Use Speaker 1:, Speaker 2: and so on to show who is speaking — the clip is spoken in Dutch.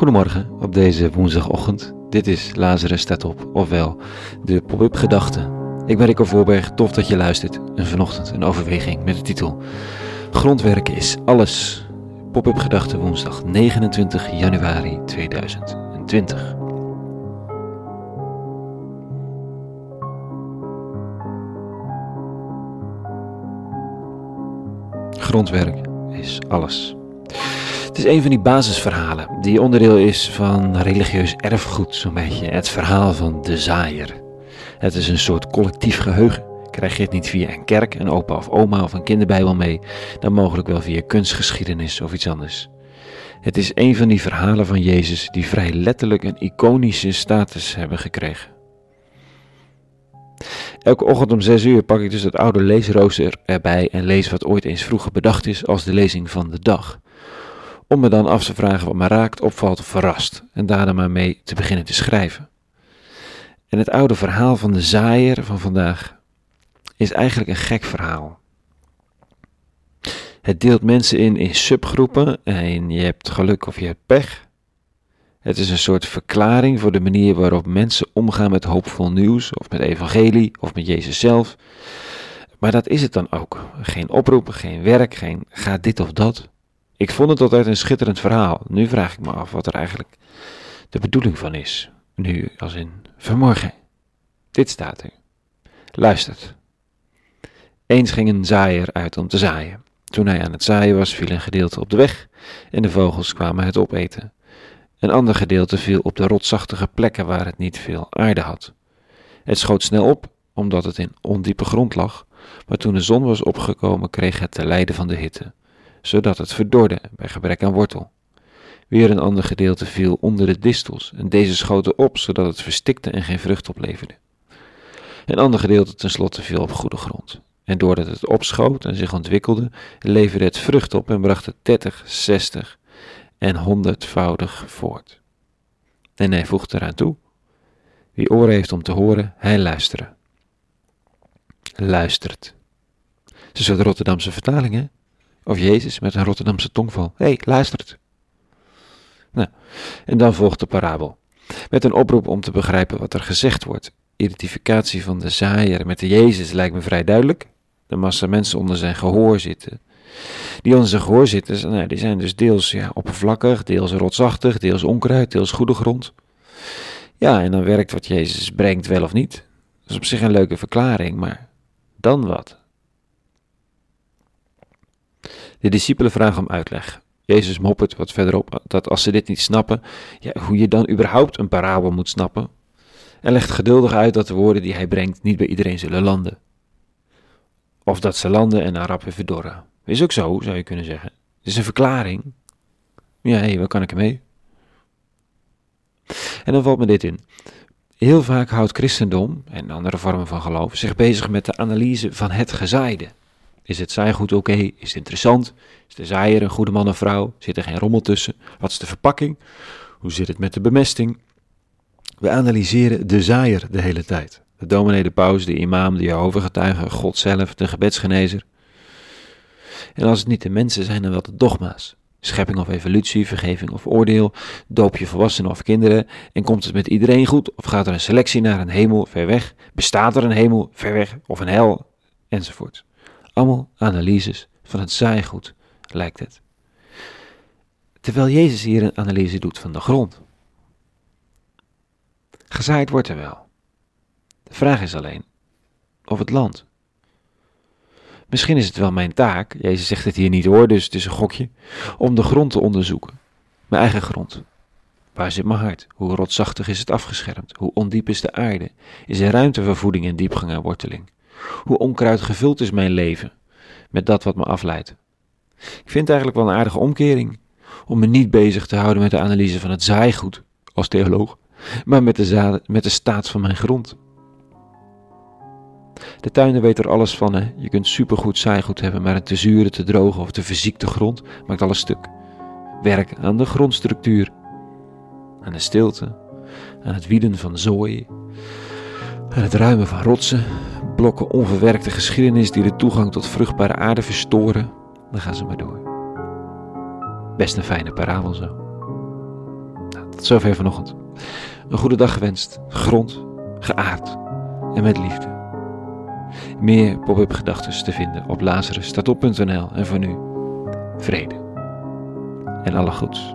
Speaker 1: Goedemorgen op deze woensdagochtend. Dit is Lazarus staat op, ofwel de pop-up gedachten. Ik ben Rico Voorberg, tof dat je luistert. En vanochtend een overweging met de titel Grondwerken is alles. Pop-up gedachten woensdag 29 januari 2020. Grondwerk is alles. Het is een van die basisverhalen die onderdeel is van religieus erfgoed, zo'n beetje. Het verhaal van de zaaier. Het is een soort collectief geheugen. Krijg je het niet via een kerk, een opa of oma of een kinderbijbel mee, dan mogelijk wel via kunstgeschiedenis of iets anders. Het is een van die verhalen van Jezus die vrij letterlijk een iconische status hebben gekregen. Elke ochtend om 6 uur pak ik dus het oude leesrooster erbij en lees wat ooit eens vroeger bedacht is als de lezing van de dag. Om me dan af te vragen wat me raakt, opvalt of verrast en daarna maar mee te beginnen te schrijven. En het oude verhaal van de zaaier van vandaag is eigenlijk een gek verhaal. Het deelt mensen in in subgroepen en je hebt geluk of je hebt pech. Het is een soort verklaring voor de manier waarop mensen omgaan met hoopvol nieuws, of met evangelie, of met Jezus zelf. Maar dat is het dan ook. Geen oproep, geen werk, geen ga dit of dat. Ik vond het altijd een schitterend verhaal. Nu vraag ik me af wat er eigenlijk de bedoeling van is. Nu als in vanmorgen. Dit staat er. Luistert. Eens ging een zaaier uit om te zaaien. Toen hij aan het zaaien was, viel een gedeelte op de weg en de vogels kwamen het opeten. Een ander gedeelte viel op de rotsachtige plekken waar het niet veel aarde had. Het schoot snel op, omdat het in ondiepe grond lag, maar toen de zon was opgekomen kreeg het te lijden van de hitte, zodat het verdorde bij gebrek aan wortel. Weer een ander gedeelte viel onder de distels en deze schoten op, zodat het verstikte en geen vrucht opleverde. Een ander gedeelte tenslotte viel op goede grond. En doordat het opschoot en zich ontwikkelde, leverde het vrucht op en bracht het 30, 60 en honderdvoudig voort. En hij voegt eraan toe: Wie oren heeft om te horen, hij luisteren. Luistert. Het is soort Rotterdamse vertaling, hè? Of Jezus met een Rotterdamse tongval. Hé, hey, luistert. Nou, en dan volgt de parabel. Met een oproep om te begrijpen wat er gezegd wordt. Identificatie van de zaaier met de Jezus lijkt me vrij duidelijk. De massa mensen onder zijn gehoor zitten die onder zijn gehoor zitten, nou, die zijn dus deels ja, oppervlakkig, deels rotsachtig, deels onkruid, deels goede grond. Ja, en dan werkt wat Jezus brengt wel of niet. Dat is op zich een leuke verklaring, maar dan wat? De discipelen vragen om uitleg. Jezus moppert wat verderop dat als ze dit niet snappen, ja, hoe je dan überhaupt een parabel moet snappen. En legt geduldig uit dat de woorden die hij brengt niet bij iedereen zullen landen. Of dat ze landen en weer verdorren. Is ook zo, zou je kunnen zeggen. Het is een verklaring. Ja, hé, wat kan ik ermee? En dan valt me dit in. Heel vaak houdt christendom en andere vormen van geloof zich bezig met de analyse van het gezaaide. Is het zaaigoed oké? Is het interessant? Is de zaaier een goede man of vrouw? Zit er geen rommel tussen? Wat is de verpakking? Hoe zit het met de bemesting? We analyseren de zaaier de hele tijd. De dominee, de paus, de imam, de Jehovah-getuige, God zelf, de gebedsgenezer. En als het niet de mensen zijn, dan wel de dogma's. Schepping of evolutie, vergeving of oordeel, doop je volwassenen of kinderen en komt het met iedereen goed of gaat er een selectie naar een hemel ver weg, bestaat er een hemel ver weg of een hel enzovoort. Allemaal analyses van het zaaigoed, lijkt het. Terwijl Jezus hier een analyse doet van de grond. Gezaaid wordt er wel. De vraag is alleen of het land. Misschien is het wel mijn taak, Jezus zegt het hier niet hoor, dus het is een gokje, om de grond te onderzoeken. Mijn eigen grond. Waar zit mijn hart? Hoe rotsachtig is het afgeschermd? Hoe ondiep is de aarde? Is er ruimte voor voeding en diepgang en worteling? Hoe onkruid gevuld is mijn leven met dat wat me afleidt? Ik vind het eigenlijk wel een aardige omkering om me niet bezig te houden met de analyse van het zaaigoed als theoloog, maar met de, met de staat van mijn grond. De tuiner weet er alles van. Hè? Je kunt supergoed zaaigoed hebben, maar een te zure, te droge of te verziekte grond maakt alles stuk. Werk aan de grondstructuur, aan de stilte, aan het wieden van zooi, aan het ruimen van rotsen, blokken onverwerkte geschiedenis die de toegang tot vruchtbare aarde verstoren. Dan gaan ze maar door. Best een fijne parabel zo. Tot zover vanochtend. Een goede dag gewenst, grond, geaard en met liefde. Meer pop-up gedachten te vinden op lazarusstatop.nl en voor nu vrede en alle goeds.